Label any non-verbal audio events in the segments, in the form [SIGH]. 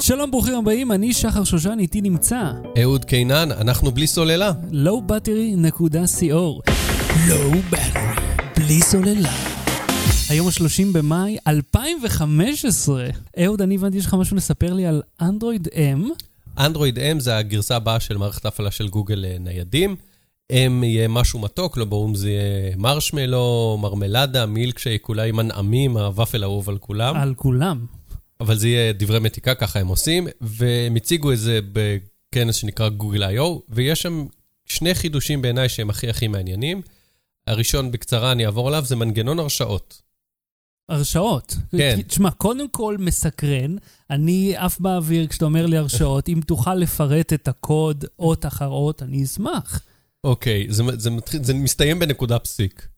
שלום, ברוכים הבאים, אני שחר שושן, איתי נמצא. אהוד קינן, אנחנו בלי סוללה. lowbattery.co low battery, בלי סוללה. היום ה-30 במאי 2015. אהוד, אני הבנתי שיש לך משהו לספר לי על אנדרואיד M. אנדרואיד M זה הגרסה הבאה של מערכת ההפעלה של גוגל אה, ניידים. M יהיה משהו מתוק, לא ברור אם זה יהיה מרשמלו, מרמלדה, מילקשייק, אולי מנעמים, הוואפל האהוב על כולם. על כולם. אבל זה יהיה דברי מתיקה, ככה הם עושים, והם הציגו את זה בכנס שנקרא גוגל I.O, ויש שם שני חידושים בעיניי שהם הכי הכי מעניינים. הראשון, בקצרה אני אעבור עליו, זה מנגנון הרשאות. הרשאות. כן. תשמע, קודם כל מסקרן, אני עף באוויר כשאתה אומר לי הרשאות, אם תוכל לפרט את הקוד אות אחר אות, אני אשמח. אוקיי, זה, זה, מתחיל, זה מסתיים בנקודה פסיק.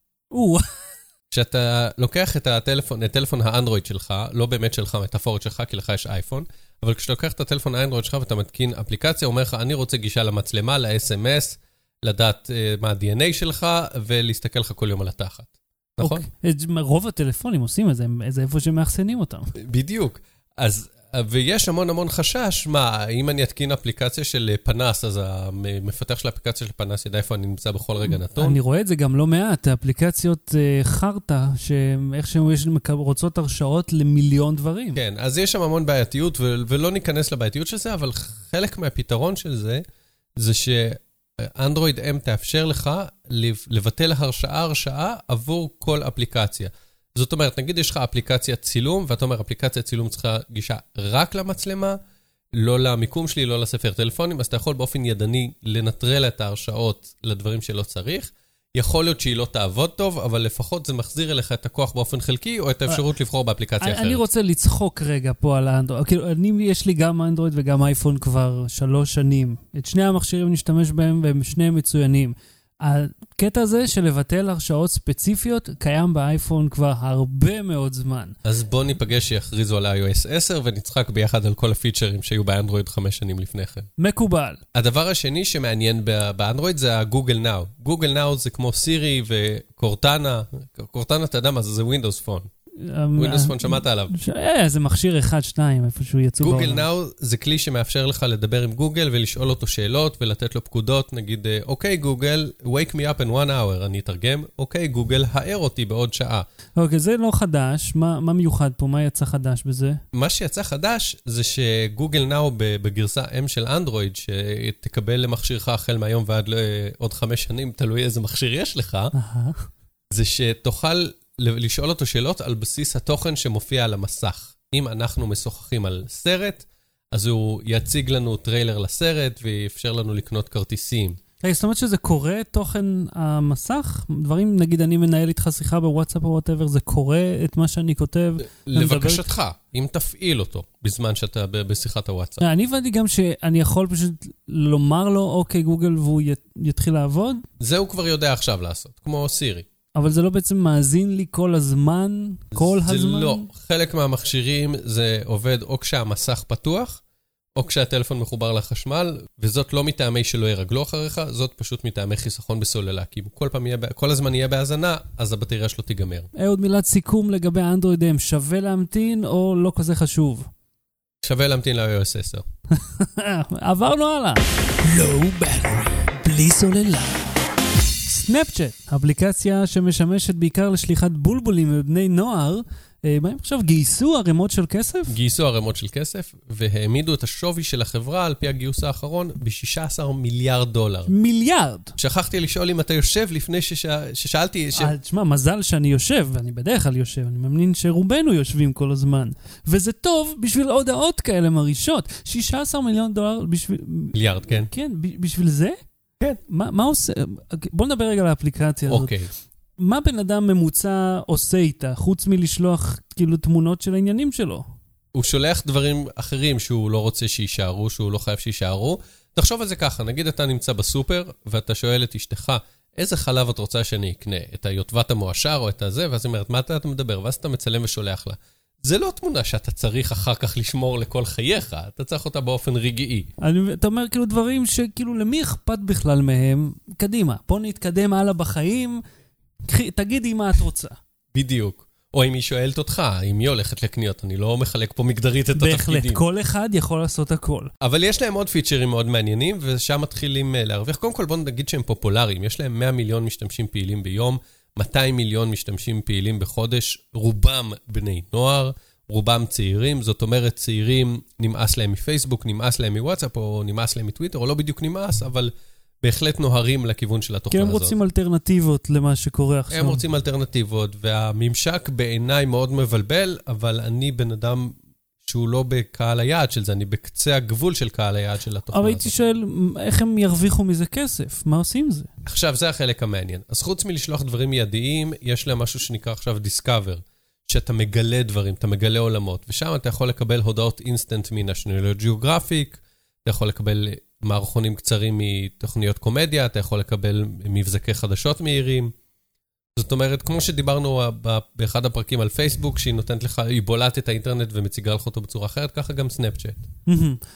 כשאתה לוקח את הטלפון, את טלפון האנדרואיד שלך, לא באמת שלך, מטאפורית שלך, כי לך יש אייפון, אבל כשאתה לוקח את הטלפון האנדרואיד שלך ואתה מתקין אפליקציה, אומר לך, אני רוצה גישה למצלמה, ל-SMS, לדעת uh, מה ה-DNA שלך, ולהסתכל לך כל יום על התחת. נכון? אוקיי. רוב הטלפונים עושים את זה, זה איפה שמאחסנים אותם. בדיוק. אז, ויש המון המון חשש, מה, אם אני אתקין אפליקציה של פנס, אז המפתח של האפליקציה של פנס ידע איפה אני נמצא בכל רגע נתון. אני רואה את זה גם לא מעט, אפליקציות אה, חרטא, שאיכשהו יש רוצות הרשאות למיליון דברים. כן, אז יש שם המון בעייתיות, ולא ניכנס לבעייתיות של זה, אבל חלק מהפתרון של זה, זה שאנדרואיד M תאפשר לך לבטל הרשאה-הרשאה עבור כל אפליקציה. זאת אומרת, נגיד יש לך אפליקציית צילום, ואתה אומר, אפליקציית צילום צריכה גישה רק למצלמה, לא למיקום שלי, לא לספר טלפונים, אז אתה יכול באופן ידני לנטרל את ההרשאות לדברים שלא צריך. יכול להיות שהיא לא תעבוד טוב, אבל לפחות זה מחזיר אליך את הכוח באופן חלקי, או את האפשרות לבחור באפליקציה אחרת. אני רוצה לצחוק רגע פה על האנדרואיד. כאילו, אני, יש לי גם אנדרואיד וגם אייפון כבר שלוש שנים. את שני המכשירים נשתמש בהם, והם שניהם מצוינים. הקטע הזה של לבטל הרשאות ספציפיות קיים באייפון כבר הרבה מאוד זמן. אז בוא ניפגש שיכריזו על iOS 10 ונצחק ביחד על כל הפיצ'רים שהיו באנדרואיד חמש שנים לפני כן. מקובל. הדבר השני שמעניין באנדרואיד זה ה Google Now. Google Now זה כמו סירי וקורטנה. קורטנה, אתה יודע מה זה? זה Windows Phone. Windows Phone, שמעת עליו. אה, זה מכשיר אחד, שניים, איפשהו יצאו בעולם. Google Now זה כלי שמאפשר לך לדבר עם גוגל ולשאול אותו שאלות ולתת לו פקודות, נגיד, אוקיי גוגל, wake me up in one hour, אני אתרגם, אוקיי גוגל, הער אותי בעוד שעה. אוקיי, זה לא חדש, מה, מה מיוחד פה? מה יצא חדש בזה? מה שיצא חדש זה ש Google Now בגרסה M של אנדרואיד, שתקבל למכשירך החל מהיום ועד לעוד חמש שנים, תלוי איזה מכשיר יש לך, זה שתוכל לשאול אותו שאלות על בסיס התוכן שמופיע על המסך. אם אנחנו משוחחים על סרט, אז הוא יציג לנו טריילר לסרט ויאפשר לנו לקנות כרטיסים. רגע, זאת אומרת שזה קורא תוכן המסך? דברים, נגיד אני מנהל איתך שיחה בוואטסאפ או whatever, זה קורא את מה שאני כותב? לבקשתך, אם תפעיל אותו בזמן שאתה בשיחת הוואטסאפ. אני הבנתי גם שאני יכול פשוט לומר לו, אוקיי, גוגל, והוא יתחיל לעבוד? זה הוא כבר יודע עכשיו לעשות, כמו סירי. אבל זה לא בעצם מאזין לי כל הזמן? כל זה הזמן? זה לא. חלק מהמכשירים זה עובד או כשהמסך פתוח, או כשהטלפון מחובר לחשמל, וזאת לא מטעמי שלא ירגלו אחריך, זאת פשוט מטעמי חיסכון בסוללה. כי אם כל, פעם יהיה, כל הזמן יהיה בהאזנה, אז הבטריה שלו תיגמר. אהוד, מילת סיכום לגבי האנדרואיד M, שווה להמתין או לא כזה חשוב? שווה להמתין ל-iOS 10. [LAUGHS] עברנו הלאה. Low battery, בלי סוללה. סנאפצ'אט, אפליקציה שמשמשת בעיקר לשליחת בולבולים לבני נוער, אה, מה הם עכשיו גייסו ערימות של כסף? גייסו ערימות של כסף, והעמידו את השווי של החברה על פי הגיוס האחרון ב-16 מיליארד דולר. מיליארד? שכחתי לשאול אם אתה יושב לפני שש... ששאלתי... ש... אה, תשמע, מזל שאני יושב, ואני בדרך כלל יושב, אני מאמין שרובנו יושבים כל הזמן. וזה טוב בשביל הודעות כאלה מרעישות. 16 מיליון דולר בשביל... מיליארד, כן. כן, בשביל זה? כן. מה, מה עושה... בוא נדבר רגע על האפליקציה הזאת. אוקיי. מה בן אדם ממוצע עושה איתה, חוץ מלשלוח כאילו תמונות של העניינים שלו? הוא שולח דברים אחרים שהוא לא רוצה שיישארו, שהוא לא חייב שיישארו. תחשוב על זה ככה, נגיד אתה נמצא בסופר, ואתה שואל את אשתך, איזה חלב את רוצה שאני אקנה? את היוטבת המועשר או את הזה? ואז היא אומרת, מה אתה מדבר? ואז אתה מצלם ושולח לה. זה לא תמונה שאתה צריך אחר כך לשמור לכל חייך, אתה צריך אותה באופן רגעי. אני, אתה אומר כאילו דברים שכאילו למי אכפת בכלל מהם? קדימה, בוא נתקדם הלאה בחיים, תגידי מה את רוצה. בדיוק. או אם היא שואלת אותך, אם היא הולכת לקניות, אני לא מחלק פה מגדרית את בהחלט, התפקידים. כל אחד יכול לעשות הכל. אבל יש להם עוד פיצ'רים מאוד מעניינים, ושם מתחילים אה, להרוויח. קודם כל, בואו נגיד שהם פופולריים. יש להם 100 מיליון משתמשים פעילים ביום, 200 מיליון משתמשים פעילים בחודש, רובם בני נוער, רובם צעירים. זאת אומרת, צעירים, נמאס להם מפייסבוק, נמאס להם מוואטסאפ, או נמאס להם מטוויטר, או לא בדיוק נמאס, אבל בהחלט נוהרים לכיוון של כי התוכנה הם הזאת. רוצים אלטרנטיבות למה שקורה עכשיו. הם רוצים אלטרנטיבות, והממשק בעיניי מאוד מבלבל, אבל אני בן אדם שהוא לא בקהל היעד של זה, אני בקצה הגבול של קהל היעד של התוכנה אבל הזאת. הייתי שואל, איך הם ירוויחו מזה כסף? מה עושים עם זה? עכשיו, זה החלק המעניין. אז חוץ מלשלוח דברים מיידיים, יש להם משהו שנקרא עכשיו Discover, שאתה מגלה דברים, אתה מגלה עולמות, ושם אתה יכול לקבל הודעות אינסטנט מ-National Geographic, אתה יכול לקבל מערכונים קצרים מתוכניות קומדיה, אתה יכול לקבל מבזקי חדשות מהירים. זאת אומרת, כמו שדיברנו ב- באחד הפרקים על פייסבוק, שהיא נותנת לך, היא בולעת את האינטרנט ומציגה לך אותו בצורה אחרת, ככה גם סנאפצ'אט.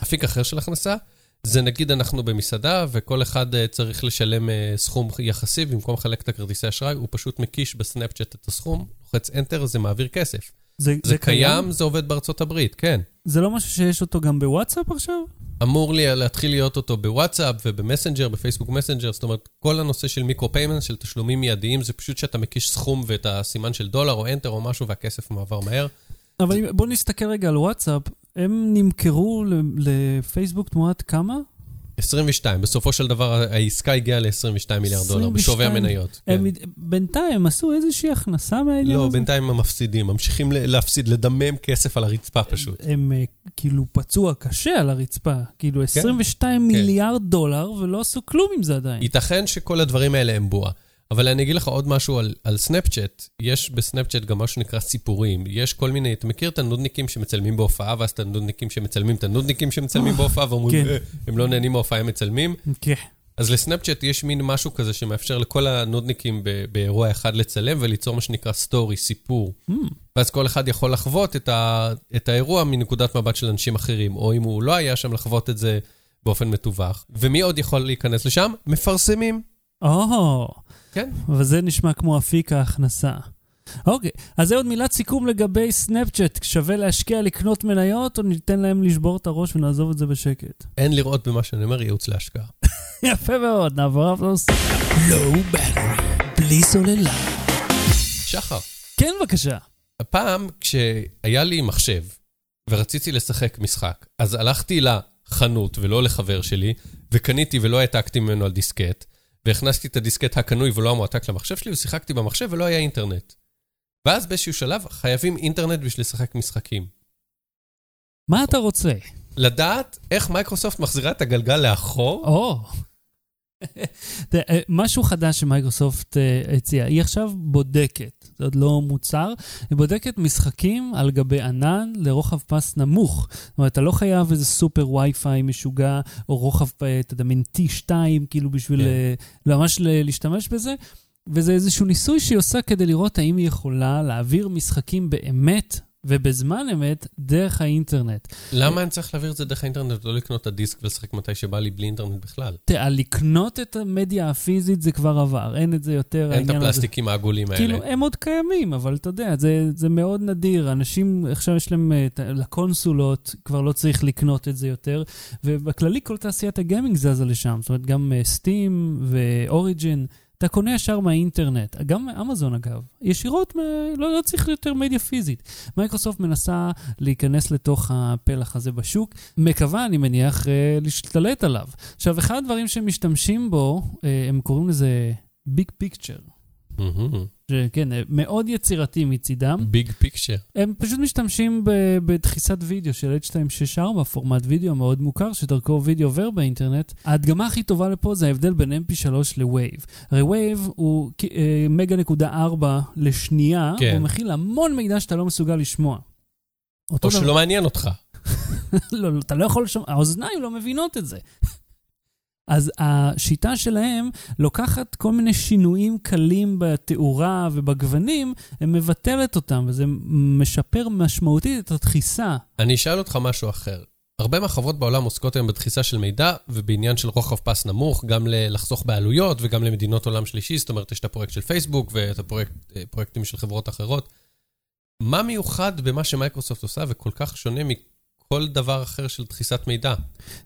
אפיק אחר של הכנסה, זה נגיד אנחנו במסעדה, וכל אחד אה, צריך לשלם אה, סכום יחסי, במקום לחלק את הכרטיסי אשראי, הוא פשוט מקיש בסנאפצ'אט את הסכום, לוחץ Enter, זה מעביר כסף. זה, זה קיים, זה עובד בארצות הברית, כן. זה לא משהו שיש אותו גם בוואטסאפ עכשיו? אמור לי להתחיל להיות אותו בוואטסאפ ובמסנג'ר, בפייסבוק מסנג'ר, זאת אומרת, כל הנושא של micro payment, של תשלומים מיידיים, זה פשוט שאתה מקיש סכום ואת הסימן של דולר או Enter או משהו, והכסף מעבר מהר. אבל אם- בוא נסתכל רגע על וואטסאפ. הם נמכרו לפייסבוק תמורת כמה? 22, בסופו של דבר העסקה הגיעה ל-22 מיליארד דולר, 22. בשווי המניות. כן. הם, בינתיים הם עשו איזושהי הכנסה מהעניין לא, הזה? בינתיים הם מפסידים, ממשיכים להפסיד, לדמם כסף על הרצפה פשוט. הם אה, כאילו פצוע קשה על הרצפה. כאילו 22 מיליארד דולר, ולא עשו כלום עם זה עדיין. ייתכן שכל הדברים האלה הם בועה. אבל אני אגיד לך עוד משהו על, על סנאפצ'אט. יש בסנאפצ'אט גם משהו שנקרא סיפורים. יש כל מיני, אתה מכיר את הנודניקים שמצלמים בהופעה, ואז את הנודניקים שמצלמים את הנודניקים שמצלמים בהופעה, ואומרים, כן. "אה, הם לא נהנים מההופעה, הם מצלמים. כן. אז לסנאפצ'אט יש מין משהו כזה שמאפשר לכל הנודניקים ב- באירוע אחד לצלם וליצור מה שנקרא story, סיפור. Mm, ואז כל אחד יכול לחוות את, ה, את האירוע מנקודת מבט של אנשים אחרים, או אם הוא לא היה שם, לחוות את זה באופן מתווך. ומי עוד יכול להיכנס לשם? מפרסמים. או, כן. וזה נשמע כמו אפיק ההכנסה. אוקיי, אז זה עוד מילת סיכום לגבי סנאפצ'אט. שווה להשקיע לקנות מניות, או ניתן להם לשבור את הראש ונעזוב את זה בשקט? אין לראות במה שאני אומר ייעוץ להשקעה. [LAUGHS] יפה מאוד, נעבור אף לנושא. לואו בטרי, בלי סוללה. שחר, כן, בבקשה. הפעם כשהיה לי מחשב ורציתי לשחק משחק, אז הלכתי לחנות ולא לחבר שלי, וקניתי ולא העתקתי ממנו על דיסקט, והכנסתי את הדיסקט הקנוי ולא המועתק למחשב שלי, ושיחקתי במחשב ולא היה אינטרנט. ואז באיזשהו שלב חייבים אינטרנט בשביל לשחק משחקים. מה אתה רוצה? לדעת איך מייקרוסופט מחזירה את הגלגל לאחור, או. אה, [LAUGHS] משהו חדש שמייקרוסופט אה, הציעה, היא עכשיו בודקת, זה עוד לא מוצר, היא בודקת משחקים על גבי ענן לרוחב פס נמוך. זאת אומרת, אתה לא חייב איזה סופר וי-פיי משוגע, או רוחב, אה, אתה יודע, מין T2, כאילו בשביל כן. אה, ממש להשתמש בזה. וזה איזשהו ניסוי שהיא עושה כדי לראות האם היא יכולה להעביר משחקים באמת ובזמן אמת דרך האינטרנט. למה אני צריך להעביר את זה דרך האינטרנט ולא לקנות את הדיסק ולשחק מתי שבא לי בלי אינטרנט בכלל? תראה, לקנות את המדיה הפיזית זה כבר עבר, אין את זה יותר, אין את. הפלסטיקים העגולים האלה. כאילו, הם עוד קיימים, אבל אתה יודע, זה, זה מאוד נדיר. אנשים, עכשיו יש להם, אה, לקונסולות, כבר לא צריך לקנות את זה יותר, ובכללי כל תעשיית הגיימינג זזה לשם. זאת אומרת, גם סטים ואוריג'ין, אתה קונה ישר מהאינטרנט. גם אמזון, אגב. ישירות, מה, לא, לא צריך יותר מדיה פיזית. מייקרוסופט מנסה להיכנס לתוך הפלח הזה בשוק, מקווה, אני מניח, אה, להשתלט עליו. עכשיו, אחד הדברים שהם משתמשים בו, אה, הם קוראים לזה big picture. שכן, מאוד יצירתי מצידם. big picture. הם פשוט משתמשים ב- בדחיסת וידאו של H264, פורמט וידאו מאוד מוכר, שדרכו וידאו עובר באינטרנט. ההדגמה הכי טובה לפה זה ההבדל בין mp3 ל-Wave. הרי Wave הוא אה, מגה נקודה ארבע לשנייה, כן. והוא מכיל המון מידע שאתה לא מסוגל לשמוע. או דבר- שלא מעניין אותך. [LAUGHS] לא, לא, אתה לא יכול לשמוע, האוזניים לא מבינות את זה. אז השיטה שלהם לוקחת כל מיני שינויים קלים בתאורה ובגוונים, ומבטלת אותם, וזה משפר משמעותית את הדחיסה. אני אשאל אותך משהו אחר. הרבה מהחברות בעולם עוסקות היום בדחיסה של מידע ובעניין של רוחב פס נמוך, גם לחסוך בעלויות וגם למדינות עולם שלישי, זאת אומרת, יש את הפרויקט של פייסבוק ואת הפרויקט, אה, של חברות אחרות. מה מיוחד במה שמייקרוסופט עושה וכל כך שונה מכל דבר אחר של דחיסת מידע?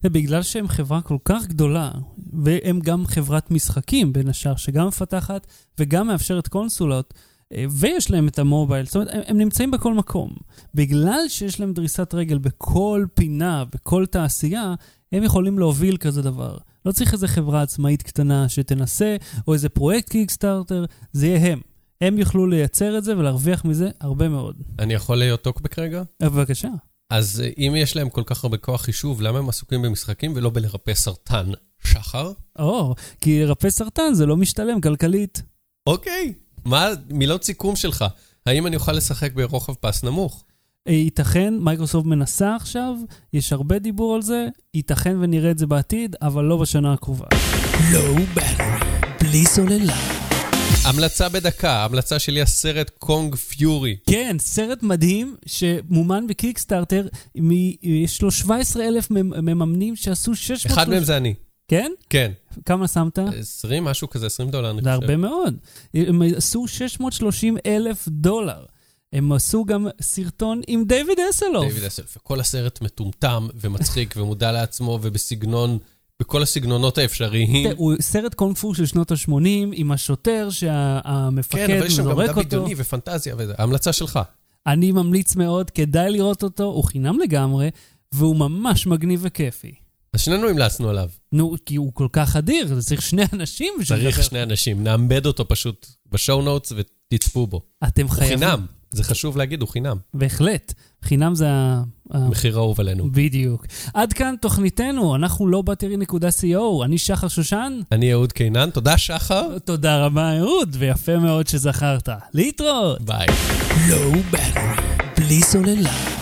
זה בגלל שהם חברה כל כך גדולה, והם גם חברת משחקים, בין השאר, שגם מפתחת וגם מאפשרת קונסולות, אה, ויש להם את המובייל, זאת אומרת, הם, הם נמצאים בכל מקום. בגלל שיש להם דריסת רגל בכל פינה, בכל תעשייה, הם יכולים להוביל כזה דבר. לא צריך איזה חברה עצמאית קטנה שתנסה, או איזה פרויקט קיקסטארטר, זה יהיה הם. הם יוכלו לייצר את זה ולהרוויח מזה הרבה מאוד. אני יכול להיות טוקבק רגע? בבקשה. אז אה, אם יש להם כל כך הרבה כוח חישוב, למה הם עסוקים במשחקים ולא בלרפא סרטן? שחר? או, כי לרפא סרטן זה לא משתלם כלכלית. אוקיי. מה מילות סיכום שלך? האם אני אוכל לשחק ברוחב פס נמוך? אה, ייתכן, מייקרוסופט מנסה עכשיו, יש הרבה דיבור על זה, ייתכן ונראה את זה בעתיד, אבל לא בשנה הקרובה. לואו בטרי, בלי סוללה. המלצה בדקה, המלצה שלי הסרט קונג פיורי. כן, סרט מדהים שמומן בקיקסטארטר, מ- יש לו 17 אלף מממנים שעשו 600... אחד מהם זה אני. כן? כן. כמה שמת? 20, משהו כזה, 20 דולר, אני זה חושב. הרבה מאוד. הם עשו 630 אלף דולר. הם עשו גם סרטון עם דיוויד אסלוף. דיוויד אסלף. וכל הסרט מטומטם ומצחיק ומודע לעצמו ובסגנון, בכל הסגנונות האפשריים. הוא סרט קונג פו של שנות ה-80 עם השוטר שהמפקד כן, אבל יש שם גם אותו. בדיוני ופנטזיה וזה. ההמלצה שלך. אני ממליץ מאוד, כדאי לראות אותו, הוא חינם לגמרי, והוא ממש מגניב וכיפי. אז שנינו המלצנו עליו. נו, כי הוא כל כך אדיר, זה צריך שני אנשים בשביל צריך. שני אנשים. נאמבד אותו פשוט בשואו נוטס ותצפו בו. אתם הוא חייבים. חינם. זה חשוב להגיד, הוא חינם. בהחלט. חינם זה מחיר אהוב עלינו. בדיוק. עד כאן תוכניתנו, אנחנו לא בטרי.co, אני שחר שושן. אני אהוד קינן, תודה שחר. תודה רבה, אהוד, ויפה מאוד שזכרת. להתראות. ביי. בלי סוללה.